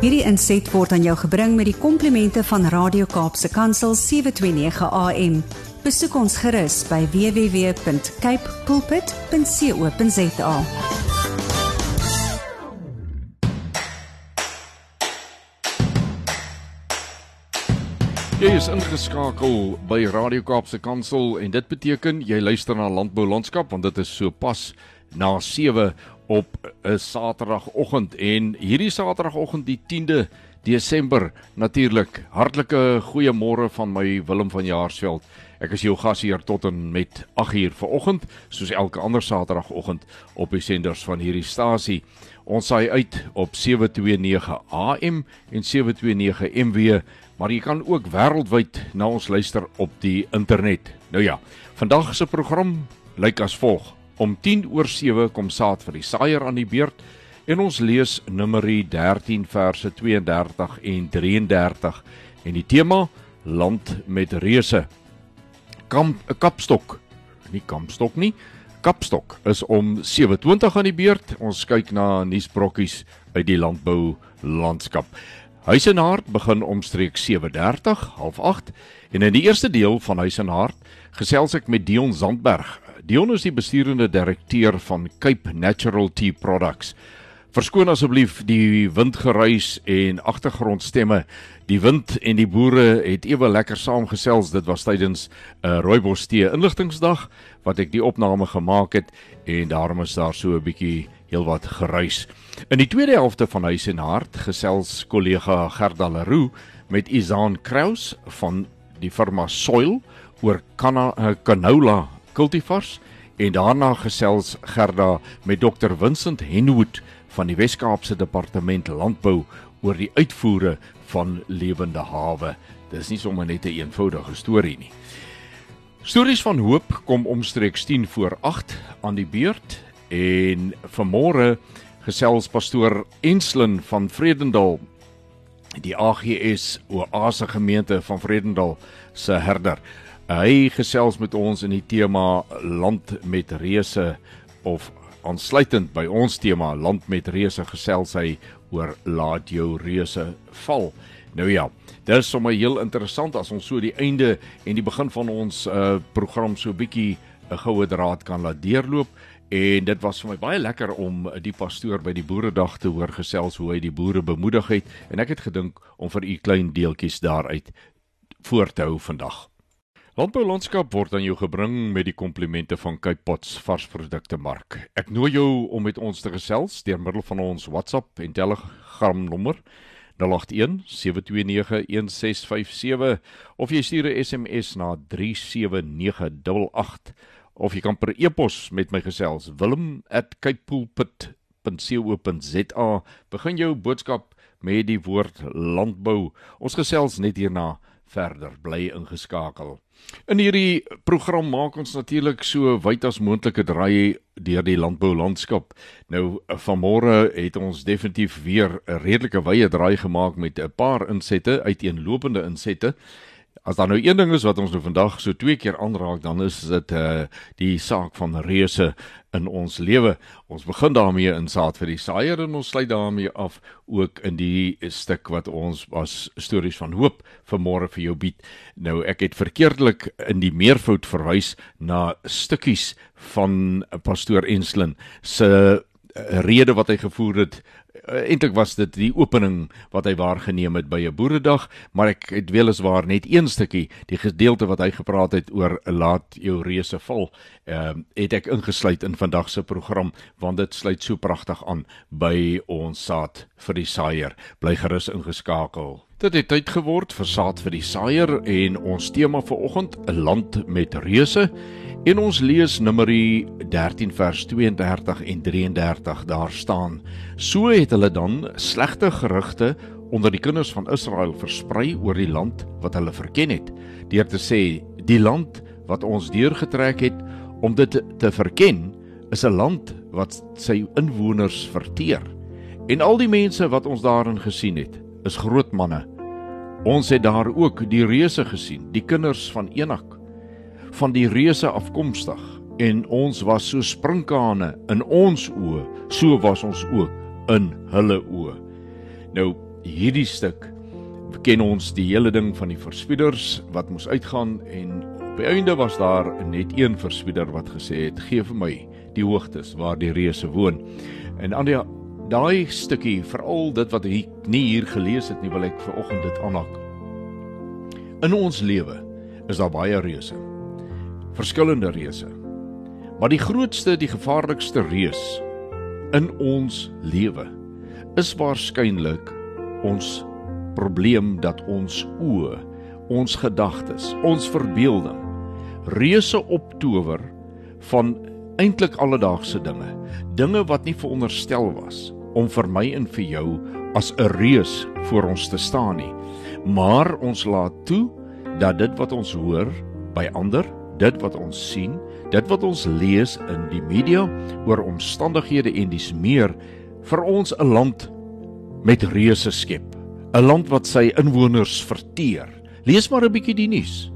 Hierdie inset word aan jou gebring met die komplimente van Radio Kaapse Kansel 729 AM. Besoek ons gerus by www.cape pulpit.co.za. Jy is ingeskakel by Radio Kaapse Kansel en dit beteken jy luister na Landbou Landskap want dit is so pas na 7 op 'n Saterdagoggend en hierdie Saterdagoggend die 10de Desember natuurlik hartlike goeiemôre van my Willem van Jaarsveld. Ek is jou gasheer tot en met 8uur vanoggend soos elke ander Saterdagoggend op die senders van hierdie stasie. Ons saai uit op 729 AM en 729 MW, maar jy kan ook wêreldwyd na ons luister op die internet. Nou ja, vandag se program lyk as volg. Om 10 oor 7 kom saad vir die saaier aan die beurt en ons lees Numeri 13 verse 32 en 33 en die tema land met reuse. Kamp 'n kapstok. Nie kampstok nie. Kapstok is om 7:20 aan die beurt. Ons kyk na nuusbrokkies uit die landbou landskap. Huis en hart begin omstreeks 7:30, 08:30 en in die eerste deel van Huis en hart gesels ek met Dion Zandberg, Dion is die besturende direkteur van Cape Natural Tea Products. Verskoon asseblief die windgeruis en agtergrondstemme. Die wind en die boere het ewe lekker saamgesels. Dit was tydens 'n uh, rooibos tee inligtingsdag wat ek die opname gemaak het en daarom is daar so 'n bietjie heelwat geruis. In die tweede helfte van Huis en Hart gesels kollega Gerda Leroux met Izaan Kraus van die firma Soil oor canola cultivars en daarna gesels Gerda met Dr Vincent Henwood van die Wes-Kaapse Departement Landbou oor die uitvoere van lewende hawe. Dis nie sommer net 'n een eenvoudige storie nie. Stories van hoop kom omstreeks 10 voor 8 aan die beurt en vanmôre gesels pastoor Enslin van Vredendal die AGS Oase gemeente van Vredendal se herder. Hy gesels met ons in die tema land met reuse of aansluitend by ons tema land met reuse gesels hy oor laat jou reuse val. Nou ja, dit is sommer heel interessant as ons so die einde en die begin van ons uh, program so bietjie 'n goue draad kan laat deurloop en dit was vir my baie lekker om die pastoor by die boeredag te hoor gesels hoe hy die boere bemoedig het en ek het gedink om vir u klein deeltjies daaruit voor te hou vandag. Landbou landskap word aan jou gebring met die komplimente van Cape Pots varsprodukte mark. Ek nooi jou om met ons te gesels deur middel van ons WhatsApp en Telegram nommer 081 7291657 of jy stuur 'n SMS na 37988 of jy kan per e-pos met my gesels wilm@capepulpit.co.za begin jou boodskap met die woord landbou. Ons gesels net hierna verder bly ingeskakel. In hierdie program maak ons natuurlik so wyd as moontlike draai deur die landboulandskap. Nou vanmôre het ons definitief weer 'n redelike wye draai gemaak met 'n paar insette, uiteenlopende insette. As daar nou een ding is wat ons nou vandag so twee keer aanraak, dan is dit uh die saak van reuse in ons lewe. Ons begin daarmee in saad vir die saaier en ons sluit daarmee af ook in die stuk wat ons as stories van hoop vanmôre vir jou bied. Nou ek het verkeerdelik in die meervoud verwys na stukkies van pastoor Enslin se eh, rede wat hy gevoer het uh, eintlik was dit die opening wat hy waargeneem het by 'n boeredag, maar ek het weliswaar net een stukkie, die gedeelte wat hy gepraat het oor laat jou reuse val, ehm het ek ingesluit in vandag se program want dit sluit so pragtig aan by ons saad vir die saaier. Bly gerus ingeskakel. Dit het tyd geword vir saad vir die saaier en ons tema vir oggend 'n land met reuse. En ons lees Numeri 13 vers 32 en 33 daar staan: So het hulle dan slegte gerugte onder die kinders van Israel versprei oor die land wat hulle verken het, deur te sê: Die land wat ons deurgetrek het om dit te verken, is 'n land wat sy inwoners verteer. En al die mense wat ons daarin gesien het, is groot manne. Ons het daar ook die reuse gesien, die kinders van Enak van die reuse afkomstig en ons was so sprinkane in ons oë, so was ons ook in hulle oë. Nou hierdie stuk ken ons die hele ding van die verspieders wat moes uitgaan en op die einde was daar net een verspieder wat gesê het gee vir my die hoogtes waar die reuse woon. En aan die daai stukkie veral dit wat ek nie hier gelees het nie wil ek vir oggend dit aanhak. In ons lewe is daar baie reuse. Verskillende reuse. Maar die grootste, die gevaarlikste reus in ons lewe is waarskynlik ons probleem dat ons oë, ons gedagtes, ons verbeelding reuse optower van eintlik alledaagse dinge, dinge wat nie veronderstel was om vir my en vir jou as 'n reus voor ons te staan nie. Maar ons laat toe dat dit wat ons hoor by ander, dit wat ons sien, dit wat ons lees in die media oor omstandighede en dis meer vir ons 'n land met reuse skep. 'n Land wat sy inwoners verteer. Lees maar 'n bietjie die nuus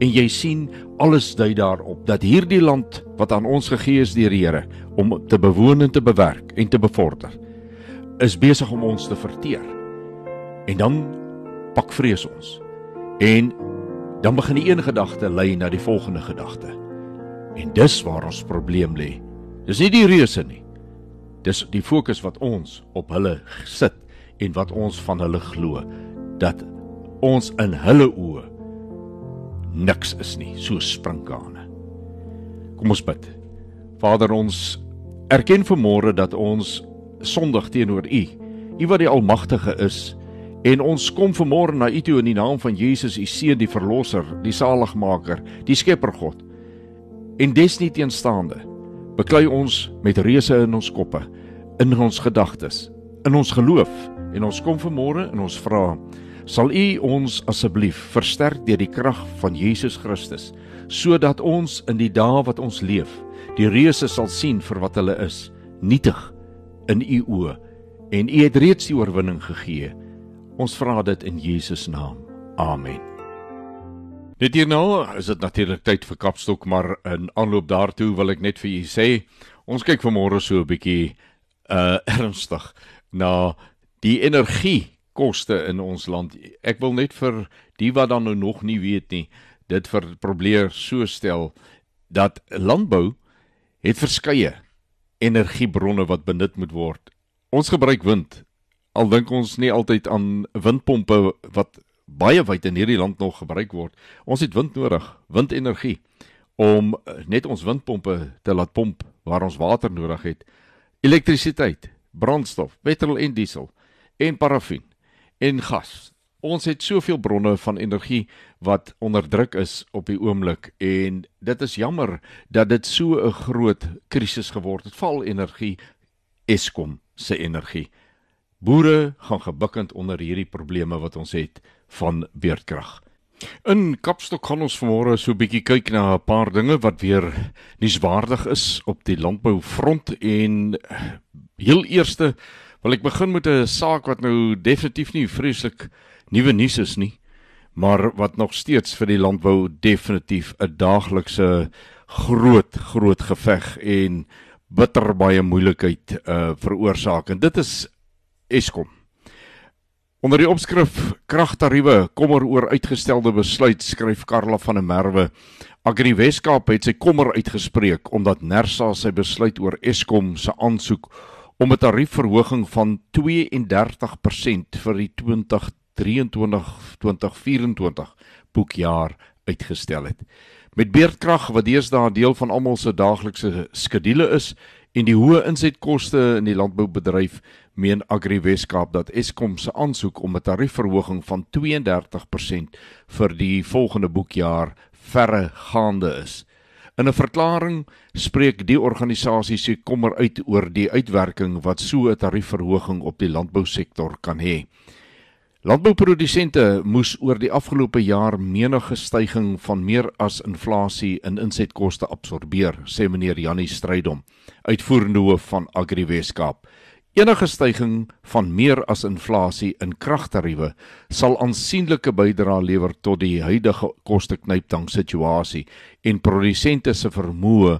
en jy sien alles dui daarop dat hierdie land wat aan ons gegee is deur die Here om te bewoon en te bewerk en te bevorder is besig om ons te verteer. En dan pak vrees ons. En dan begin die een gedagte lei na die volgende gedagte. En dis waar ons probleem lê. Dis nie die reuse nie. Dis die fokus wat ons op hulle sit en wat ons van hulle glo dat ons in hulle oë niks is nie, so sprinkane. Kom ons bid. Vader ons erken vanmôre dat ons sondig teenoor U. U wat die almagtige is en ons kom vanmôre na U toe in die naam van Jesus, U seun die verlosser, die saligmaker, die skepper God. En desnieteenstaande beklei ons met reuse in ons koppe, in ons gedagtes, in ons geloof en ons kom vanmôre en ons vra sal U ons asseblief versterk deur die krag van Jesus Christus sodat ons in die dae wat ons leef die reuse sal sien vir wat hulle is nietig in U oë en U het reeds die oorwinning gegee ons vra dit in Jesus naam amen Dit hier nou is dit natuurlik tyd vir kapstok maar in aanloop daartoe wil ek net vir u sê ons kyk vanmôre so 'n bietjie uh ernstig na die energie koste in ons land. Ek wil net vir die wat dan nou nog nie weet nie, dit vir probeer so stel dat landbou het verskeie energiebronne wat benut moet word. Ons gebruik wind. Al dink ons nie altyd aan windpompe wat baie wyd in hierdie land nog gebruik word. Ons het wind nodig, windenergie om net ons windpompe te laat pomp waar ons water nodig het. Elektrisiteit, brandstof, petrol en diesel en parafin en gas. Ons het soveel bronne van energie wat onderdruk is op die oomblik en dit is jammer dat dit so 'n groot krisis geword het. Val energie Eskom se energie. Boere gaan gebukkend onder hierdie probleme wat ons het van beerdkrag. In Kapstok gaan ons vanmôre so 'n bietjie kyk na 'n paar dinge wat weer nuuswaardig is op die landboufront en heel eerste Wil ek begin met 'n saak wat nou definitief nie vreeslik nuwe nuus is nie, maar wat nog steeds vir die landbou definitief 'n daaglikse groot groot geveg en bitter baie moeilikheid uh veroorsaak en dit is Eskom. Onder die opskrif kragtariewe kommer oor uitgestelde besluit skryf Karla van der Merwe Agri Weskaap het sy kommer uitgespreek omdat Nersa sy besluit oor Eskom se aansoek om 'n tariefverhoging van 32% vir die 2023-2024 boekjaar uitgestel het. Met beerdkrag wat deesdae deel van almal se daaglikse skedule is en die hoë insetkoste in die landboubedryf, meen Agri Weskaap dat Eskom se aansoek om 'n tariefverhoging van 32% vir die volgende boekjaar verre gaande is. In 'n verklaring spreek die organisasie se kommer uit oor die uitwerking wat so 'n tariefverhoging op die landbousektor kan hê. Landbouprodusente moes oor die afgelope jaar menige stygings van meer as inflasie in insetkoste absorbeer, sê meneer Jannie Strydom, uitvoerende hoof van Agri Weskaap. Enige stygings van meer as inflasie in kragtariewe sal aansienlike bydrae lewer tot die huidige kosteknyptang situasie en produsente se vermoë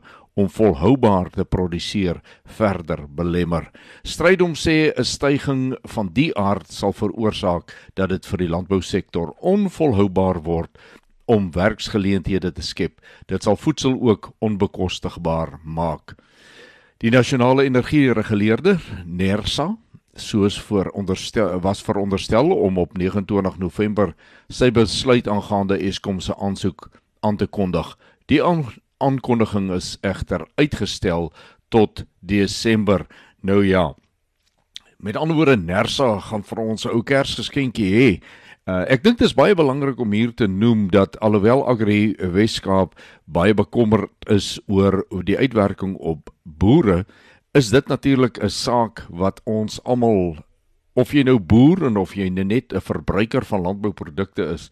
om volhoubaar te produseer verder belemmer. Strydom sê 'n styging van die aard sal veroorsaak dat dit vir die landbousektor onvolhoubaar word om werksgeleenthede te skep. Dit sal voedsel ook onbekostigbaar maak. Die nasionale energiereguleerder, NERSA, soos vooronderstel was veronderstel om op 29 November sy besluit aangaande Eskom se aansoek aan te kondig. Die aankondiging is egter uitgestel tot Desember. Nou ja. Met ander woorde, NERSA gaan vir ons 'n ou Kersgeskenkie hê Uh, ek dink dit is baie belangrik om hier te noem dat alhoewel Agri Weskaap baie bekommerd is oor die uitwerking op boere, is dit natuurlik 'n saak wat ons almal of jy nou boer en of jy net 'n verbruiker van landbouprodukte is,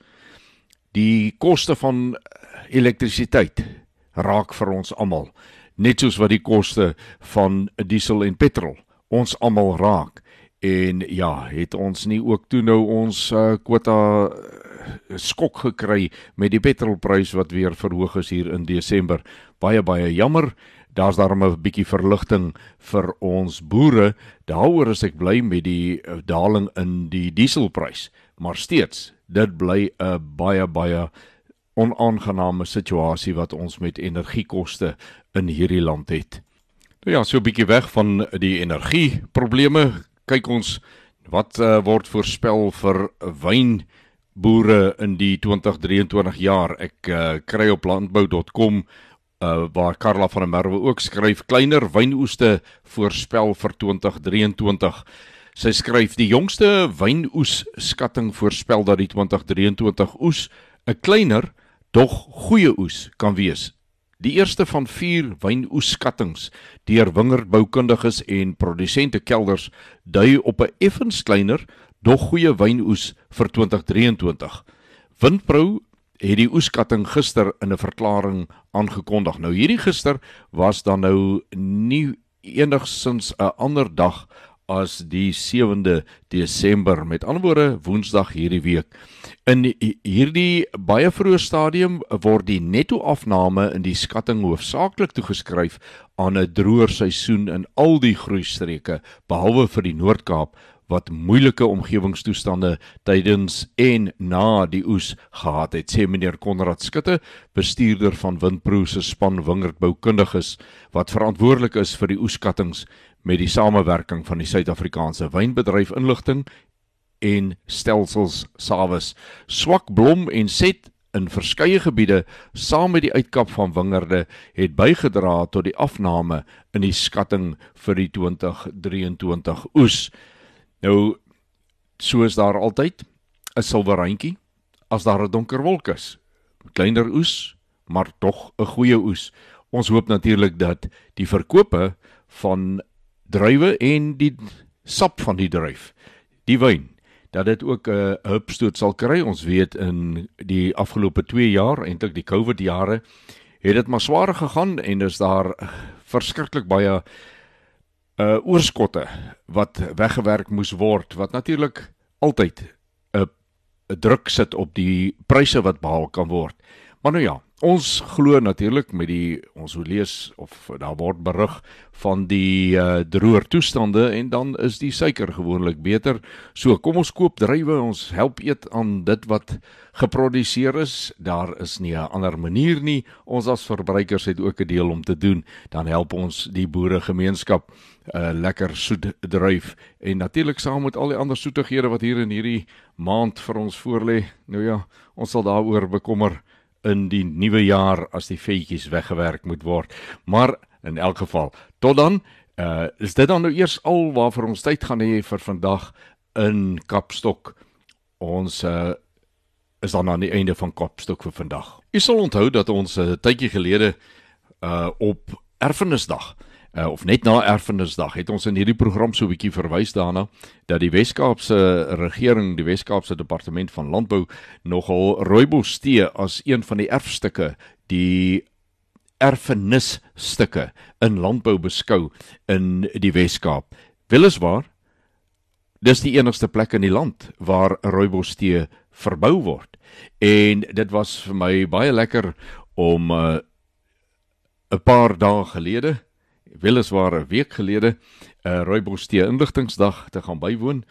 die koste van elektrisiteit raak vir ons almal, net soos wat die koste van diesel en petrol ons almal raak. En ja, het ons nie ook toe nou ons uh, kwota uh, skok gekry met die petrolprys wat weer verhoog is hier in Desember. Baie baie jammer. Daar's daarom 'n bietjie verligting vir ons boere. Daaroor is ek bly met die uh, daling in die dieselprys, maar steeds, dit bly 'n baie baie onaangename situasie wat ons met energiekoste in hierdie land het. Nou ja, so 'n bietjie weg van die energieprobleme kyk ons wat uh, word voorspel vir wynboere in die 2023 jaar. Ek uh, kry op landbou.com uh, waar Karla van der Merwe ook skryf kleiner wynoeste voorspel vir 2023. Sy skryf die jongste wynoes skatting voorspel dat die 2023 oes 'n kleiner dog goeie oes kan wees Die eerste van 4 wynoeskattinge deur wingerdboukundiges en produsente kelders dui op 'n effens kleiner, dog goeie wynoes vir 2023. Windpro het die oeskatting gister in 'n verklaring aangekondig. Nou hierdie gister was dan nou nie enigsins 'n ander dag as die 7de Desember met ander woorde Woensdag hierdie week. In hierdie baie vroeë stadium word die netto afname in die skatting hoofsaaklik toegeskryf aan 'n droër seisoen in al die groeistreke behalwe vir die Noord-Kaap wat moeilike omgewingstoestande tydens en na die oes gehad het sê meneer Konrad Skutte bestuurder van Windpro se span wingerdboukundiges wat verantwoordelik is vir die oeskattinge met die samewerking van die Suid-Afrikaanse Wynbedryf Inligting en Stelsels Sawes. Swak blom en set in verskeie gebiede saam met die uitkap van wingerde het bygedra tot die afname in die skatting vir die 2023 oes. Nou soos daar altyd 'n silwer randjie as daar 'n donker wolk is. Kleiner oes, maar tog 'n goeie oes. Ons hoop natuurlik dat die verkope van druiwe en die sap van die druif, die wyn, dat dit ook 'n uh, hupstoot sal kry. Ons weet in die afgelope 2 jaar, eintlik die COVID jare, het dit maar swaar gegaan en is daar verskriklik baie uh oorskotte wat weggewerk moes word wat natuurlik altyd 'n 'n druk sit op die pryse wat behaal kan word. Maar nou ja, Ons glo natuurlik met die ons lees of daar word berig van die uh, droër toestande en dan is die suiker gewoonlik beter. So kom ons koop druiwe, ons help eet aan dit wat geproduseer is. Daar is nie 'n ander manier nie. Ons as verbruikers het ook 'n deel om te doen. Dan help ons die boere gemeenskap 'n uh, lekker soet druif en natuurlik saam met al die ander soetighede wat hier in hierdie maand vir ons voorlê. Nou ja, ons sal daaroor bekommer in die nuwe jaar as die vetjies weggewerk moet word. Maar in elk geval, tot dan, uh is dit dan nou eers al waarvoor ons tyd gaan hê vir vandag in Kapstok. Ons uh is dan aan die einde van Kapstok vir vandag. U sal onthou dat ons 'n uh, tydjie gelede uh op Erfenisdag uh, of net na Erfenisdag het ons in hierdie program so 'n bietjie verwys daarna dat die Wes-Kaapse regering, die Wes-Kaapse departement van landbou nogal rooibos tee as een van die erfstukke, die erfenisstukke in landbou beskou in die Wes-Kaap. Weliswaar dis die enigste plek in die land waar rooibos tee verbou word. En dit was vir my baie lekker om uh, 'n paar dae gelede, weliswaar 'n week gelede, 'n uh, Rooibos Tee inligtingsdag te gaan bywoon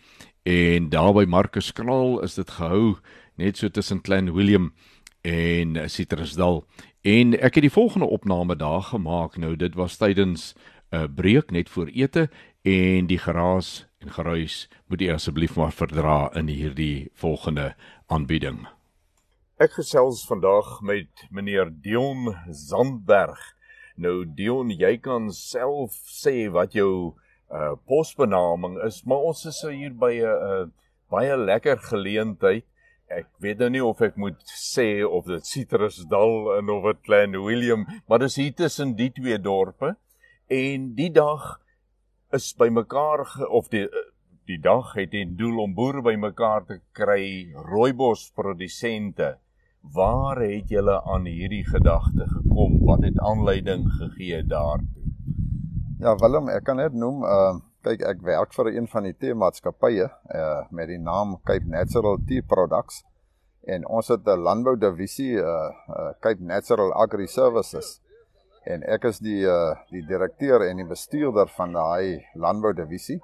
en daar by Marcus Kraal is dit gehou net so tussen Klein Willem en Citrusdal. En ek het die volgende opname daar gemaak. Nou dit was tydens 'n uh, breek net voor ete en die geraas en geruis moet u asseblief maar verdra in hierdie volgende aanbieding. Ek gesels vandag met meneer Dion Zandberg. Nou Dion, jy kan self sê wat jou uh posbenaming is, maar ons is hier by 'n uh, baie lekker geleentheid. Ek weet nou nie of ek moet sê of dit Citrusdal en of dit Klein Willem, maar dis hier tussen die twee dorpe en die dag is bymekaar of die die dag het in doel om boere bymekaar te kry, rooibos produsente. Waar het julle aan hierdie gedagte gekom? Wat het aanleiding gegee daartoe? Ja, Willem, ek kan net noem, uh kyk ek werk vir een van die tee-maatskappye uh met die naam Cape Natural Tea Products en ons het 'n landbou divisie uh, uh Cape Natural Agri Services. En ek is die uh die direkteur en die bestuurder van daai landbou divisie.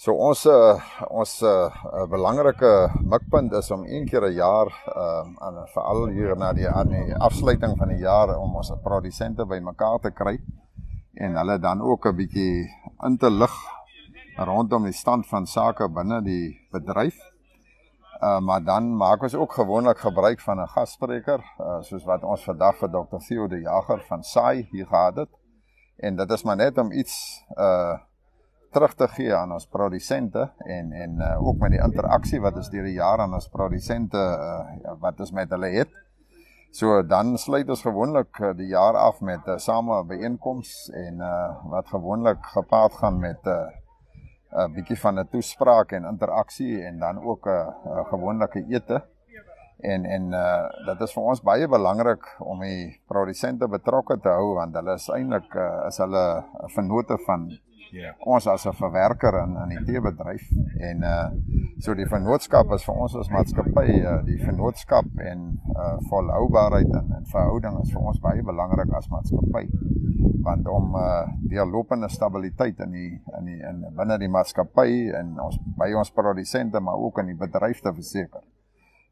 So ons uh, ons 'n uh, belangrike mikpunt is om een keer 'n jaar uh aan veral hier na die die afsluiting van die jaar om ons produsente bymekaar te kry en hulle dan ook 'n bietjie in te lig rondom die stand van sake binne die bedryf. Uh maar dan maak ons ook gewoonlik gebruik van 'n gasspreker, uh soos wat ons vandag vir Dr. Theo de Jager van SAI hier gehad het. En dit is maar net om iets uh terug te gee aan ons produsente en en uh, ook met die interaksie wat ons deur die jare aan ons produsente uh wat ons met hulle het. So dan sluit ons gewoonlik uh, die jaar af met 'n uh, same byeenkoms en uh wat gewoonlik gepaard gaan met 'n uh, 'n uh, bietjie van 'n toespraak en interaksie en dan ook 'n uh, uh, gewoneke ete. En en uh dit is vir ons baie belangrik om die produsente betrokke te hou want hulle is eintlik uh, is hulle vennote van yeah. ons as 'n verwerker in in die teebedryf en uh so die vennootskap is vir ons as maatskappy uh, die vennootskap en uh volhoubaarheid en, en verhouding is vir ons baie belangrik as maatskappy want om uh die lopende stabiliteit in die in die in binne die maatskappy en ons by ons produsente maar ook in die bedryf te verseker.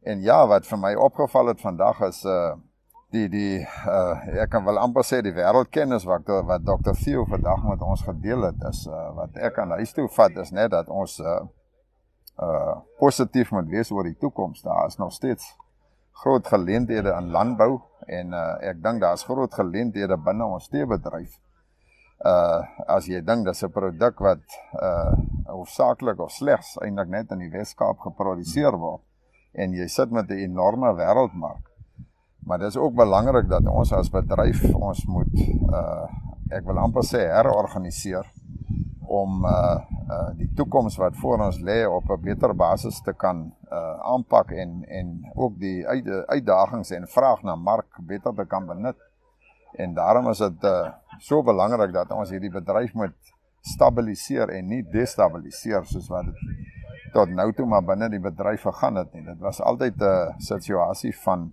En ja, wat vir my opgeval het vandag is uh die die uh ek kan wel amper sê die wêreldkennis wat wat Dr. Theo vandag met ons gedeel het is uh wat ek aan huis toe vat is net dat ons uh uh positief moet wees oor die toekoms. Daar is nog steeds groot geleenthede in landbou en uh ek dink daar's groot geleenthede binne ons teebedryf. Uh as jy dink dis 'n produk wat uh hoofsaaklik of slegs eintlik net in die Wes-Kaap geproduseer word en jy sit met 'n enorme wêreldmark Maar dit is ook belangrik dat ons as bedryf ons moet uh ek wil amper sê herorganiseer om uh uh die toekoms wat voor ons lê op 'n beter basis te kan uh aanpak en en ook die uit, uitdagings en vraag na mark beter te kan benut. En daarom is dit uh so belangrik dat ons hierdie bedryf moet stabiliseer en nie destabiliseer soos wat dit tot nou toe maar binne die bedryf gegaan het nie. Dit was altyd 'n situasie van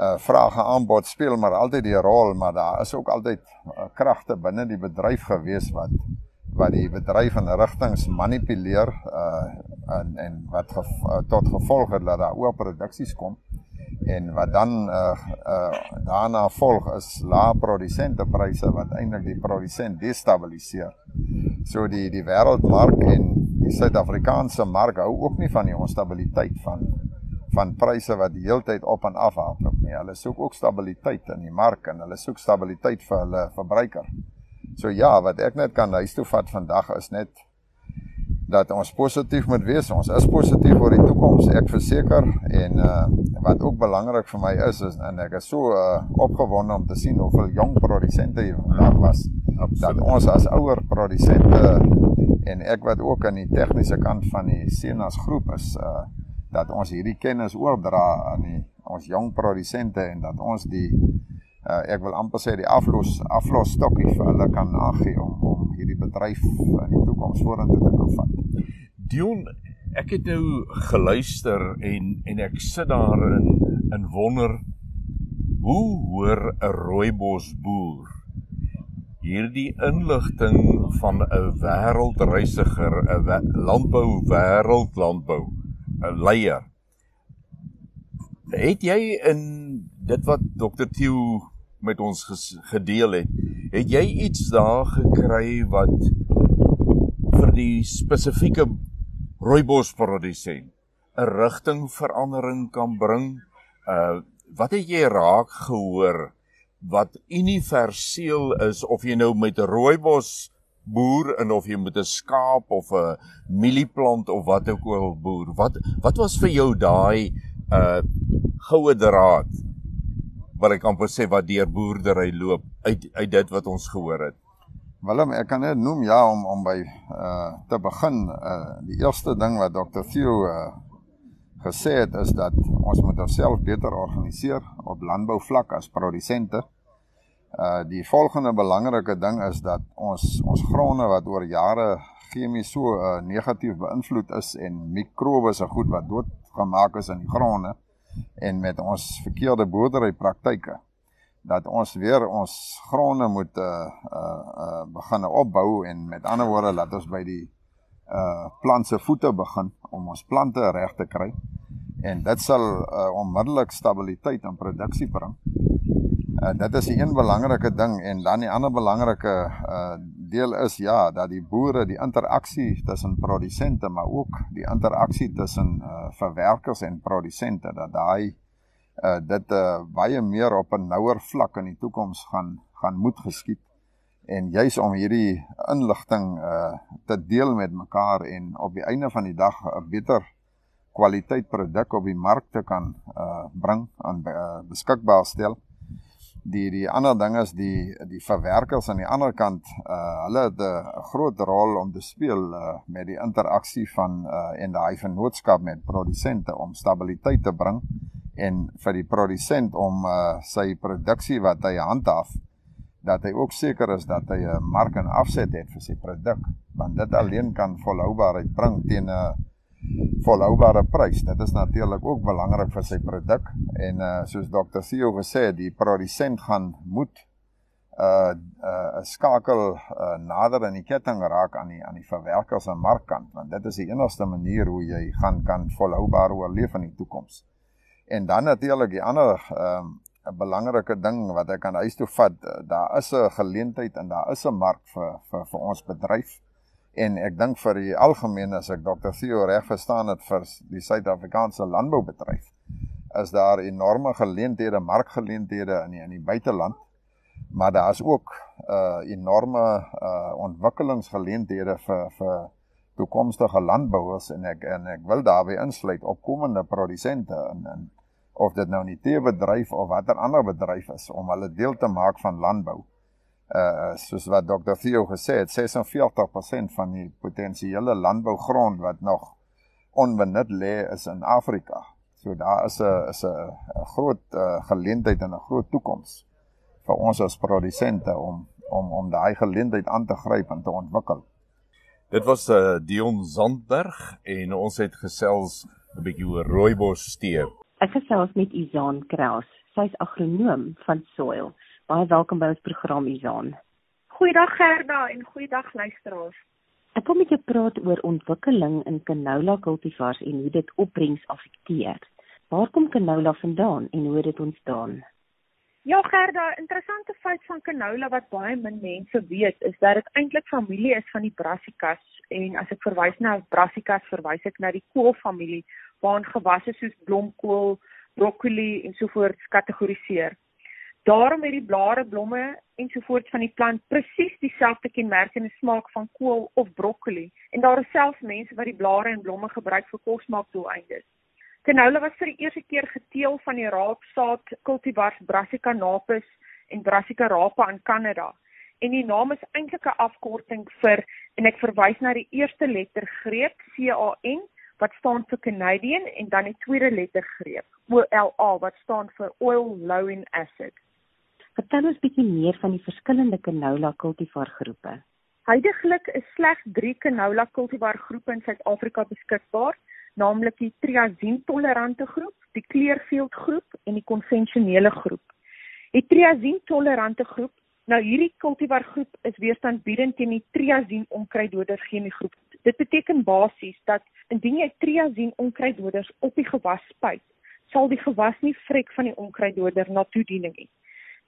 uh vraag en aanbod speel maar altyd die rol, maar daar is ook altyd uh, kragte binne die bedryf gewees wat wat die bedryf in rigtings manipuleer uh en en wat gev uh, tot gevolg het dat daar oor produksies kom en wat dan uh uh daarna volg is lae produsentepryse wat eintlik die produsent destabiliseer. So die die wêreldmark en die Suid-Afrikaanse mark hou ook nie van die onstabiliteit van van pryse wat die hele tyd op en af hardloop nie. Hulle soek ook stabiliteit in die mark en hulle soek stabiliteit vir hulle verbruiker. So ja, wat ek net kan huis toe vat vandag is net dat ons positief moet wees. Ons is positief oor die toekoms, ek verseker en uh wat ook belangrik vir my is is en ek is so uh opgewonde om te sien hoeveel jong produsente hier vandag was. Absoluut. Dat ons as ouer produsente en ek wat ook aan die tegniese kant van die Senas groep is uh dat ons hierdie kennis oordra aan die ons jong produsente en dat ons die uh, ek wil amper sê die aflos aflos stokkie vir hulle kan aangee om om hierdie bedryf in die toekoms vorentoe te kan vat. Dion, ek het nou geluister en en ek sit daar in in wonder Hoe hoor 'n rooibos boer hierdie inligting van 'n wêreldreisiger, 'n landbou wêreldlandbou, 'n leier? Het jy in dit wat Dr. Theo met ons gedeel het, het jy iets daar gekry wat vir die spesifieke rooibos produsent 'n rigtingverandering kan bring? Uh wat het jy raak gehoor wat universeel is of jy nou met rooibos boer en of jy met 'n skaap of 'n mielieplant of wat ook al boer. Wat wat was vir jou daai uh goue draad wat ek amper sê wat deur boerdery loop uit uit dit wat ons gehoor het. Willem, ek kan net noem ja om om by uh te begin uh die eerste ding wat Dr. Theo uh gesê het is dat ons moet onsself beter organiseer op landbouvlak as produsente. Uh die volgende belangrike ding is dat ons ons gronde wat oor jare chemies so uh, negatief beïnvloed is en mikrobe se goed wat doodgemaak is in die gronde en met ons verkeerde boerderypraktyke dat ons weer ons gronde moet uh uh, uh begin opbou en met ander woorde laat ons by die uh plant se voete begin om ons plante reg te kry en dit sal uh, onmiddellik stabiliteit in produksie bring. Uh, dit is 'n een belangrike ding en dan die ander belangrike uh deel is ja dat die boere die interaksie tussen produsente maar ook die interaksie tussen uh, verwerkers en produsente dat daai uh, dit uh, baie meer op 'n nouer vlak in die toekoms gaan gaan moet geskied. En juis om hierdie inligting uh, te deel met mekaar en op die einde van die dag 'n beter kwaliteit produk op die mark te kan uh, bring aan uh, beskikbaar stel die die ander ding is die die verwerkers aan die ander kant uh hulle het 'n groot rol om te speel uh met die interaksie van uh en daai vennootskap met produsente om stabiliteit te bring en vir die produsent om uh sy produksie wat hy handhaaf dat hy ook seker is dat hy 'n mark en afset het vir sy produk want dit alleen kan volhoubaarheid bring teen 'n uh, volhoubare prys. Dit is natuurlik ook belangrik vir sy produk en uh soos Dr. Theo gesê het, die produsent gaan moet uh 'n uh, skakel uh, nader in die ketting raak aan die aan die verwerkers en markkant want dit is die enigste manier hoe jy gaan kan volhoubaar oorleef in die toekoms. En dan natuurlik die ander ehm um, 'n belangrike ding wat ek aan huis toe vat, daar is 'n geleentheid en daar is 'n mark vir vir vir ons bedryf en ek dink vir die algemeen as ek Dr. Theo reg verstaan het vir die Suid-Afrikaanse landboubedryf is daar enorme geleenthede, markgeleenthede in die, in die buiteland. Maar daar is ook uh enorme uh ontwikkelingsgeleenthede vir vir toekomstige landbouers en ek en ek wil daarby insluit opkomende produsente in in of dit nou 'n teebedryf of watter ander bedryf is om hulle deel te maak van landbou uh soos wat Dr. Theo gesê het, 46% van die potensiële landbougrond wat nog onbenut lê is in Afrika. So daar is 'n is 'n groot uh, geleentheid en 'n groot toekoms vir ons as produsente om om om daai geleentheid aan te gryp en te ontwikkel. Dit was uh, Dion Zandberg en ons het gesels 'n bietjie oor rooibos tee. Ek gesels met Izaan Kraus. Sy's agronoom van Soil. Baie welkom by ons program Izaan. Goeiedag Gerda en goeiedag luisteraars. Ek kom met jou praat oor ontwikkeling in canola cultivars en hoe dit opbrengs affekteer. Waar kom canola vandaan en hoe dit ontstaan? Ja Gerda, interessante feit van canola wat baie min mense weet is dat dit eintlik familie is van die Brassicas en as ek verwys na Brassicas verwys ek na die koolfamilie waarin gewasse soos blomkool, broccoli en sovoorts kategoriseer. Daarom het die blare, blomme ensovoorts van die plant presies dieselfde kenmerkende smaak van kool of broccoli en daar is selfs mense wat die blare en blomme gebruik vir kosmaakdoeleindes. Canola was vir die eerste keer geteel van die raapsaad cultivars Brassica napus en Brassica rapa in Kanada. En die naam is eintlik 'n afkorting vir en ek verwys na die eerste letter greep CAN wat staan vir Canadian en dan die tweede letter greep OLA wat staan vir oil laurin acid. Vertel ons bietjie meer van die verskillende canola cultivar groepe. Huidiglik is slegs 3 canola cultivar groepe in Suid-Afrika beskikbaar, naamlik die triazine tolerante groep, die kleurveld groep en die konvensionele groep. Die triazine-tolerante groep, nou hierdie kultivar groep is weerstandbiedend teen die triazine onkruiddoder chemiegroep. Dit beteken basies dat indien jy triazine onkruiddoders op die gewas spuit, sal die gewas nie vrek van die onkruiddoder na toediening nie.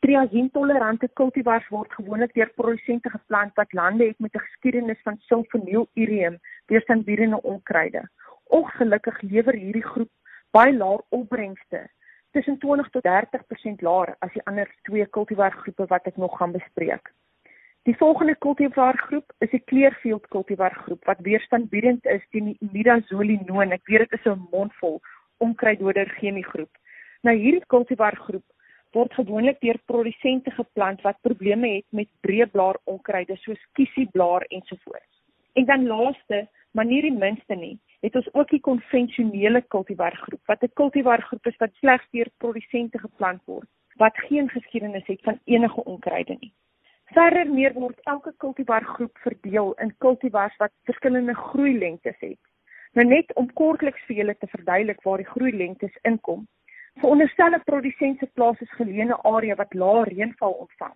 Triazine-tolerante kultivars word gewoonlik deur produsente geplant wat lande het met 'n geskiedenis van sulfonylureum weerstandbiedende onkruide. Ongelukkig lewer hierdie groep baie lae opbrengste, tussen 20 tot 30% laer as die ander twee kultivargroepe wat ek nog gaan bespreek. Die volgende kultivargroep is die Clearfield kultivargroep wat weerstandbiedend is teen die imidazolinoon. Ek weet dit is 'n mondvol onkruiddoder chemiegroep. Nou hierdie kultivargroep word gewoonlik deur produsente geplant wat probleme het met breëblaar onkruide soos kiesieblaar ensovoorts. En dan laaste, maar nie die minste nie, het ons ook die konvensionele kultivargroep wat 'n kultivargroep is wat slegs deur produsente geplant word wat geen geskiedenis het van enige onkruide nie. Verder meer word elke kultivargroep verdeel in kultivars wat verskillende groeilengtes het. Nou net om kortliks vir julle te verduidelik waar die groeilengtes inkom. Veronderstel 'n produsent se plaas is geleë area wat lae reënval ontvang.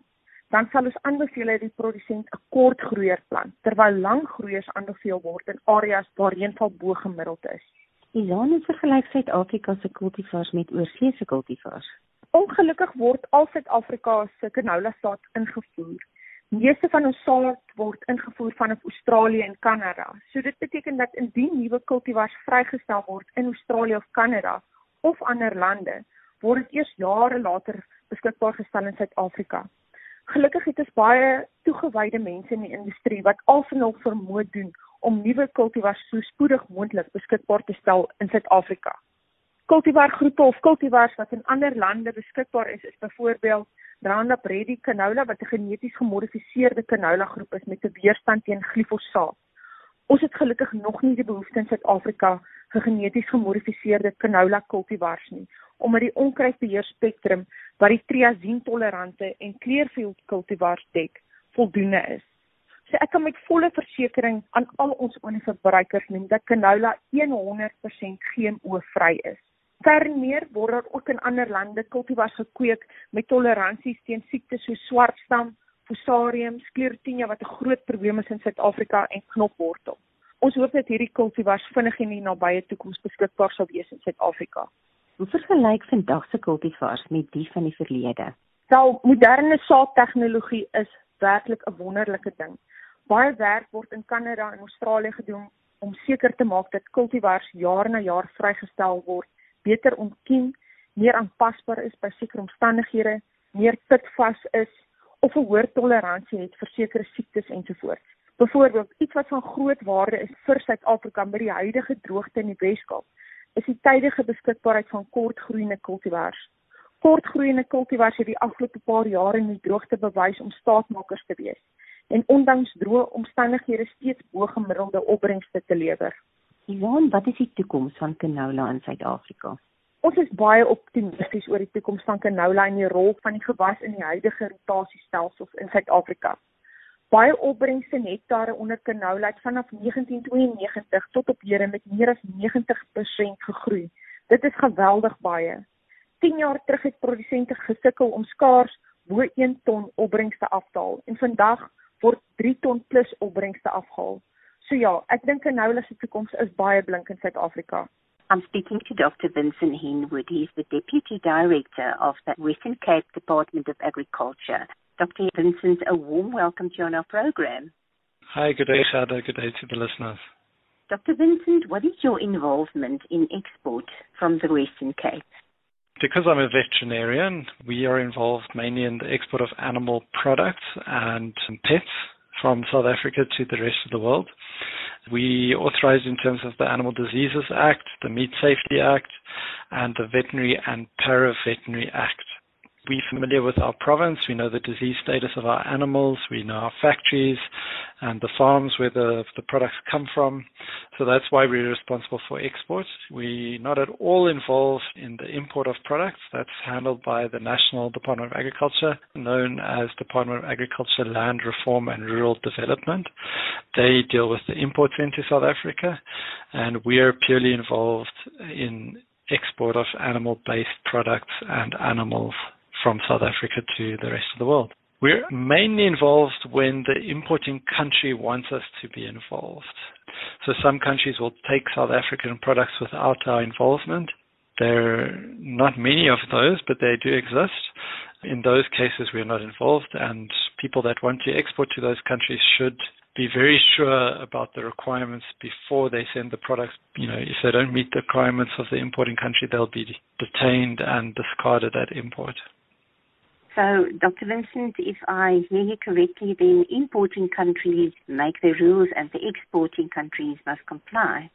Dan sal ons aanbeveel dat die produsent 'n kort groeier plant, terwyl lang groeiers aanbeveel word in areas waar reënval bo gemiddeld is. Ilan het vergelyk Suid-Afrika se kultivars met oorseese kultivars. Ongelukkig word al Suid-Afrika se canola saad ingevoer. Meeste van ons saad word ingevoer vanaf Australië en Kanada. So dit beteken dat indien nuwe kultivars vrygestel word in Australië of Kanada, of ander lande word dit eers jare later beskikbaar gestel in Suid-Afrika. Gelukkig het ons baie toegewyde mense in die industrie wat alsnog vermoë doen om nuwe kultivars so spoedig moontlik beskikbaar te stel in Suid-Afrika. Kultivargroepe of kultivars wat in ander lande beskikbaar is, is byvoorbeeld Roundup Ready canola wat 'n geneties gemodifiseerde canola groep is met 'n weerstand teen glifosaat. Ons het gelukkig nog nie die behoefte in Suid-Afrika vir geneties gemodifiseerde canola kultivars nie, omdat die onkruidbeheer spektrum wat die triazine tolerante en Clearfield kultivars dek, voldoende is. So ek kan met volle versekering aan al ons olieverbruikers noem dat canola 100% GMO-vry is. Verder word daar ook in ander lande kultivars gekweek met toleransies teen siektes soos swartstam, fusarium, sclerotinia wat 'n groot probleem is in Suid-Afrika en knopwortel. Ons hoop dat hierdie kultivars vinnig in die nabye toekoms beskikbaar sal wees in Suid-Afrika. Hoe vergelyk vandag se kultivars met die van die verlede? Wel, moderne saadtegnologie is werklik 'n wonderlike ding. Baie werk word in Kanada en Australië gedoen om seker te maak dat kultivars jaar na jaar vrygestel word, beter ontkiem, meer aanpasbaar is by sekere omstandighede, meer pitvas is of 'n hoër toleransie het vir sekere siektes ensovoorts. Byvoorbeeld, iets wat van groot waarde is vir Suid-Afrika met die huidige droogte in die Weskaap, is die tydige beskikbaarheid van kortgroeiende kultivars. Kortgroeiende kultivars het die afgelope paar jare in die droogte bewys om staatmakers te wees en ondanks droë omstandighede steeds bo gemiddelde opbrengste te lewer. Ivan, wat is die toekoms van canola in Suid-Afrika? Ons is baie optimisties oor die toekoms van canola en die rol van die gewas in die huidige rotasiestelsels in Suid-Afrika baie opbrengste nektare onder canola het vanaf 1992 tot op hede met meer as 90% gegroei. Dit is geweldig baie. 10 jaar terug het produsente gesukkel om skaars bo 1 ton opbrengste af te haal en vandag word 3 ton plus opbrengste afgehaal. So ja, ek dink canola se toekoms is baie blink in Suid-Afrika. I'm speaking to Dr. Vincent Henwood. He's the Deputy Director of the Western Cape Department of Agriculture. Dr. Vincent, a warm welcome to you on our program. Hi, good day, Shada. Good day to the listeners. Dr. Vincent, what is your involvement in export from the Western Cape? Because I'm a veterinarian, we are involved mainly in the export of animal products and pets from South Africa to the rest of the world. We authorize in terms of the Animal Diseases Act, the Meat Safety Act, and the Veterinary and Paraveterinary Act we're familiar with our province. We know the disease status of our animals. We know our factories and the farms where the, the products come from. So that's why we're responsible for exports. We're not at all involved in the import of products. That's handled by the National Department of Agriculture, known as Department of Agriculture, Land Reform and Rural Development. They deal with the imports into South Africa, and we are purely involved in export of animal-based products and animals from South Africa to the rest of the world. We're mainly involved when the importing country wants us to be involved. So some countries will take South African products without our involvement. There are not many of those, but they do exist. In those cases, we're not involved, and people that want to export to those countries should be very sure about the requirements before they send the products. You know, if they don't meet the requirements of the importing country, they'll be detained and discarded at import. So, Dr. Vincent, if I hear you correctly, then importing countries make the rules and the exporting countries must comply.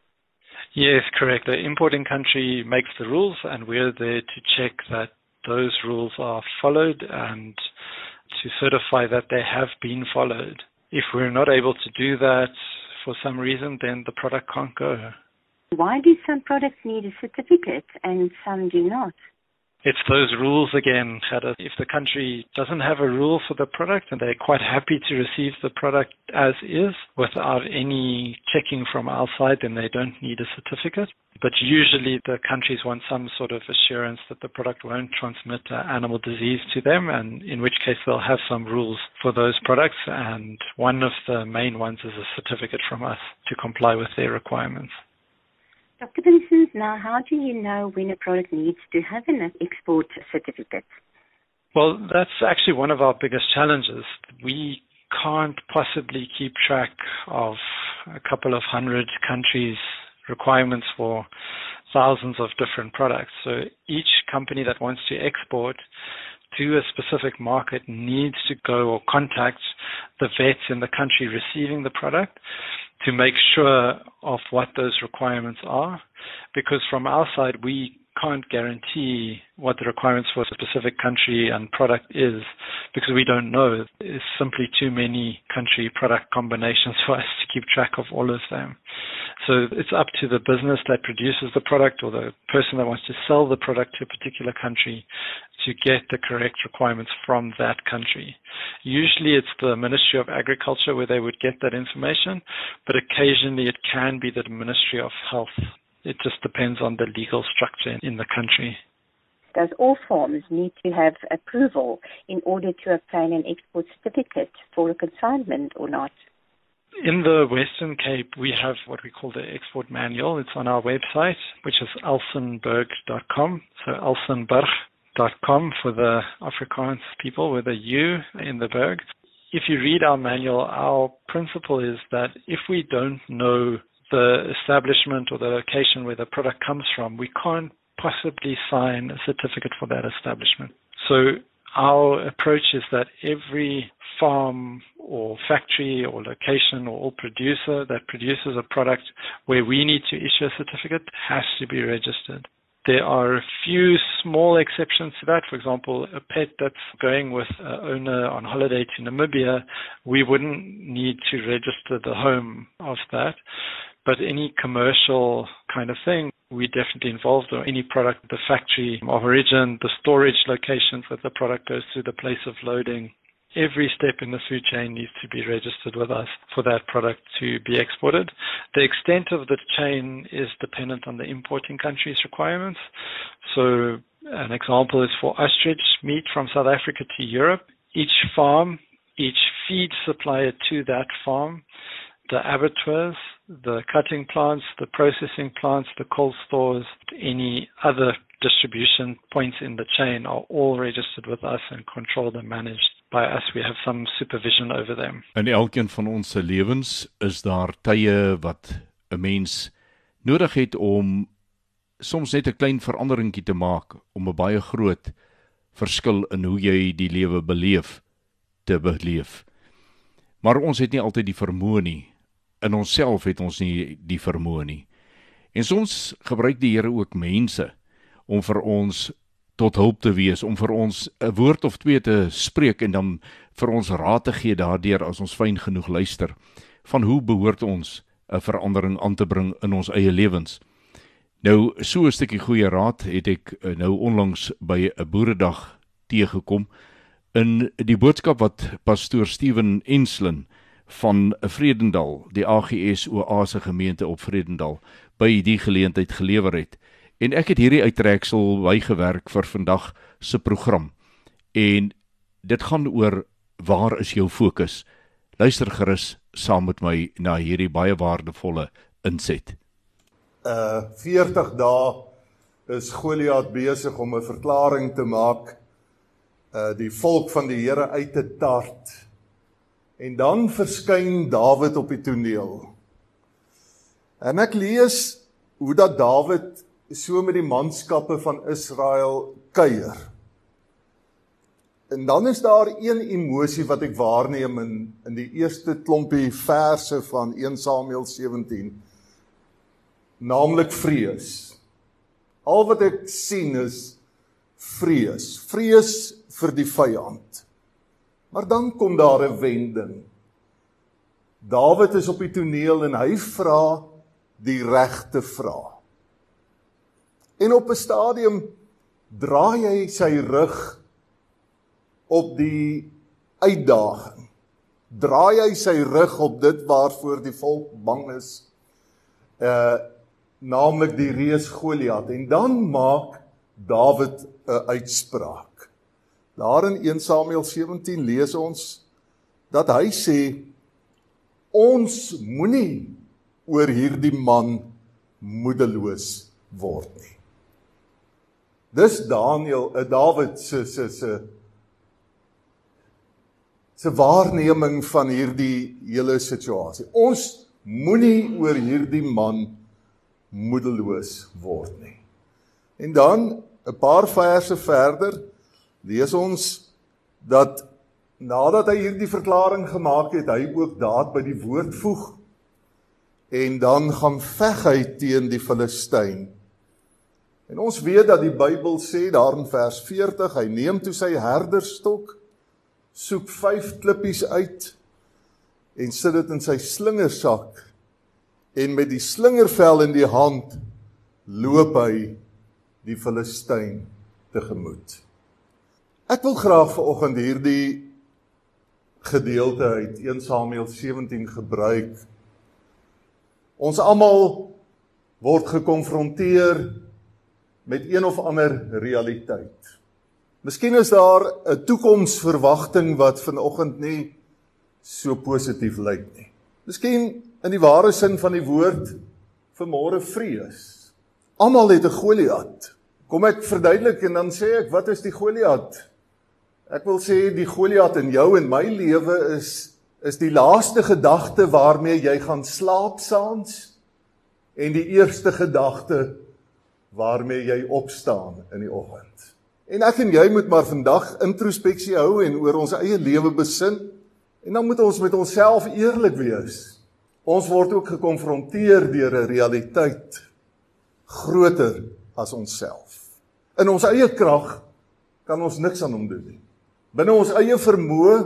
Yes, correct. The importing country makes the rules, and we're there to check that those rules are followed and to certify that they have been followed. If we're not able to do that for some reason, then the product can't go. Why do some products need a certificate and some do not? It's those rules again. If the country doesn't have a rule for the product and they're quite happy to receive the product as is without any checking from our side, then they don't need a certificate. But usually the countries want some sort of assurance that the product won't transmit animal disease to them, and in which case they'll have some rules for those products. And one of the main ones is a certificate from us to comply with their requirements. Dr. Vincent, now how do you know when a product needs to have an export certificate? Well, that's actually one of our biggest challenges. We can't possibly keep track of a couple of hundred countries' requirements for thousands of different products. So each company that wants to export to a specific market needs to go or contact the vets in the country receiving the product to make sure of what those requirements are because from our side we can't guarantee what the requirements for a specific country and product is because we don't know. There's simply too many country product combinations for us to keep track of all of them. So it's up to the business that produces the product or the person that wants to sell the product to a particular country to get the correct requirements from that country. Usually it's the Ministry of Agriculture where they would get that information, but occasionally it can be the Ministry of Health. It just depends on the legal structure in the country. Does all farms need to have approval in order to obtain an export certificate for a consignment or not? In the Western Cape, we have what we call the export manual. It's on our website, which is elsenburg.com. So elsenburg.com for the Afrikaans people with a U in the Berg. If you read our manual, our principle is that if we don't know the establishment or the location where the product comes from, we can't possibly sign a certificate for that establishment. So our approach is that every farm or factory or location or producer that produces a product where we need to issue a certificate has to be registered. There are a few small exceptions to that. For example, a pet that's going with an owner on holiday to Namibia, we wouldn't need to register the home of that. But any commercial kind of thing, we definitely involved or any product, the factory of origin, the storage locations that the product goes to, the place of loading, every step in the food chain needs to be registered with us for that product to be exported. The extent of the chain is dependent on the importing country's requirements. So an example is for ostrich meat from South Africa to Europe. Each farm, each feed supplier to that farm, the abattoirs, the cutting plants, the processing plants, the cold stores, any other distribution points in the chain are all registered with us and controlled and managed by us. We have some supervision over them. In elkeen van ons se lewens is daar tye wat 'n mens nodig het om soms net 'n klein veranderingkie te maak om 'n baie groot verskil in hoe jy die lewe beleef te beleef. Maar ons het nie altyd die vermoë nie in onsself het ons nie die vermoë nie. En soms gebruik die Here ook mense om vir ons tot hulp te wees, om vir ons 'n woord of twee te spreek en dan vir ons raad te gee daardeur as ons fyn genoeg luister van hoe behoort ons 'n verandering aan te bring in ons eie lewens. Nou so 'n stukkie goeie raad het ek eh, nou onlangs by 'n boeredag teëgekom in die boodskap wat pastoor Steven Enslin van Vredendal, die AGS Oase gemeente op Vredendal by die geleentheid gelewer het. En ek het hierdie uittreksel bygewerk vir vandag se program. en dit gaan oor waar is jou fokus? Luister gerus saam met my na hierdie baie waardevolle inset. Uh 40 dae is Goliat besig om 'n verklaring te maak uh die volk van die Here uit te tart. En dan verskyn Dawid op die toneel. En ek lees hoe dat Dawid so met die manskappe van Israel kuier. En dan is daar een emosie wat ek waarneem in in die eerste klompie verse van 1 Samuel 17. Naamlik vrees. Al wat ek sien is vrees. Vrees vir die vyand. Maar dan kom daar 'n wending. Dawid is op die toneel en hy vra die regte vraag. En op 'n stadium draai hy sy rug op die uitdaging. Draai hy sy rug op dit waarvoor die volk bang is. Uh naamlik die reus Goliat en dan maak Dawid 'n uitspraak. Daar in 1 Samuel 17 lees ons dat hy sê ons moenie oor hierdie man moedeloos word nie. Dis Daniel, uh, Dawid se se se se waarneming van hierdie hele situasie. Ons moenie oor hierdie man moedeloos word nie. En dan 'n paar verse verder lees ons dat nadat hy hierdie verklaring gemaak het, hy ook daad by die woord voeg en dan gaan veg hy teen die Filistyn. En ons weet dat die Bybel sê daar in vers 40, hy neem toe sy herderstok soek 5 klippies uit en sit dit in sy slingersak en met die slingervel in die hand loop hy die Filistyn tegemoet. Ek wil graag vanoggend hierdie gedeelte uit 1 Samuel 17 gebruik. Ons almal word gekonfronteer met een of ander realiteit. Miskien is daar 'n toekomsverwagting wat vanoggend nie so positief lyk nie. Miskien in die ware sin van die woord vermore vrees. Almal het 'n Goliat. Kom ek verduidelik en dan sê ek, wat is die Goliat? Ek wil sê die Goliat in jou en my lewe is is die laaste gedagte waarmee jy gaan slaap saans en die eerste gedagte waarmee jy opstaan in die oggend. En ek en jy moet maar vandag introspeksie hou en oor ons eie lewe besin. En dan moet ons met onsself eerlik wees. Ons word ook gekonfronteer deur 'n realiteit groter as onsself. In ons eie krag kan ons niks aan hom doen nie. Binne ons eie vermoë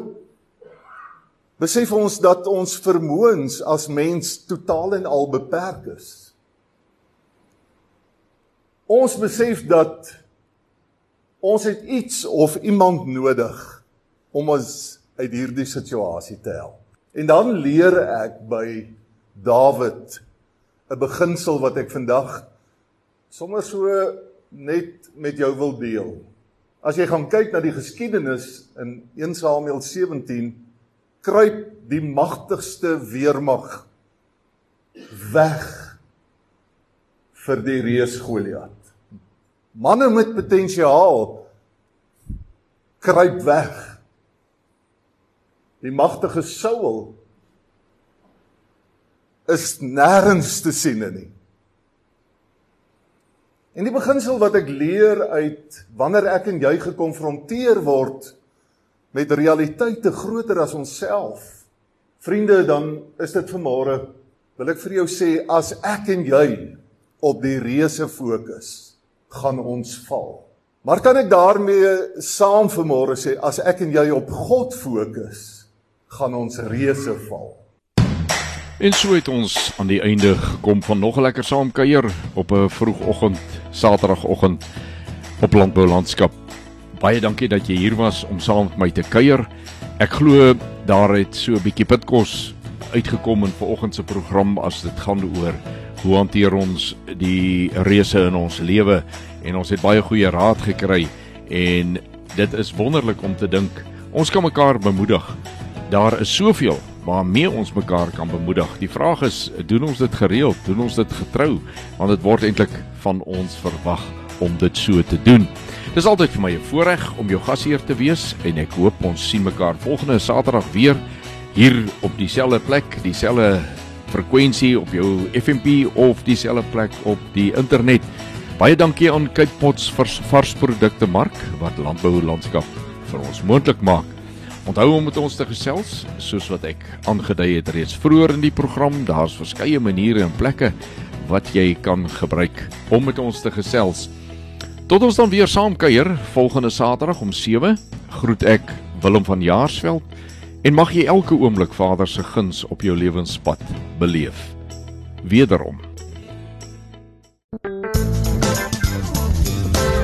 besef ons dat ons vermoëns as mens totaal en al beperk is. Ons besef dat Ons het iets of iemand nodig om ons uit hierdie situasie te help. En dan leer ek by Dawid 'n beginsel wat ek vandag sommer so net met jou wil deel. As jy gaan kyk na die geskiedenis in 1 Samuel 17, kruip die magtigste weermag weg vir die reus Goliat. Manne met potensiaal kruip weg. Die magtige Saul is nêrens te sien nie. En die beginsel wat ek leer uit wanneer ek en jy gekonfronteer word met realiteite groter as onsself. Vriende, dan is dit vanmôre wil ek vir jou sê as ek en jy op die reuse fokus gaan ons val. Maar kan ek daarmee saam vanmôre sê as ek en jy op God fokus, gaan ons reuse val. En so het ons aan die einde gekom van nog 'n lekker saamkuier op 'n vroegoggend, Saterdagoggend op Landbou Landskap. Baie dankie dat jy hier was om saam met my te kuier. Ek glo daar het so 'n bietjie pitkos uitgekom in vanoggend se program as dit gaan oor hoe hanteer ons die reëse in ons lewe en ons het baie goeie raad gekry en dit is wonderlik om te dink ons kan mekaar bemoedig. Daar is soveel waarmee ons mekaar kan bemoedig. Die vraag is, doen ons dit gereeld? Doen ons dit getrou? Want dit word eintlik van ons verwag om dit so te doen. Dis altyd vir my 'n voorreg om jou gasheer te wees en ek hoop ons sien mekaar volgende Saterdag weer hier op dieselfde plek, dieselfde frekwensie op jou FMP of dieselfde plek op die internet. Baie dankie aan Cape Pots vir vars produkte mark wat landbou landskap vir ons moontlik maak. Onthou om met ons te gesels, soos wat ek aangedui het reeds vroeër in die program, daar's verskeie maniere en plekke wat jy kan gebruik om met ons te gesels. Tot ons dan weer saam kuier volgende Saterdag om 7, groet ek Willem van Jaarsveld en mag jy elke oomblik Vader se guns op jou lewenspad beleef. Wederom.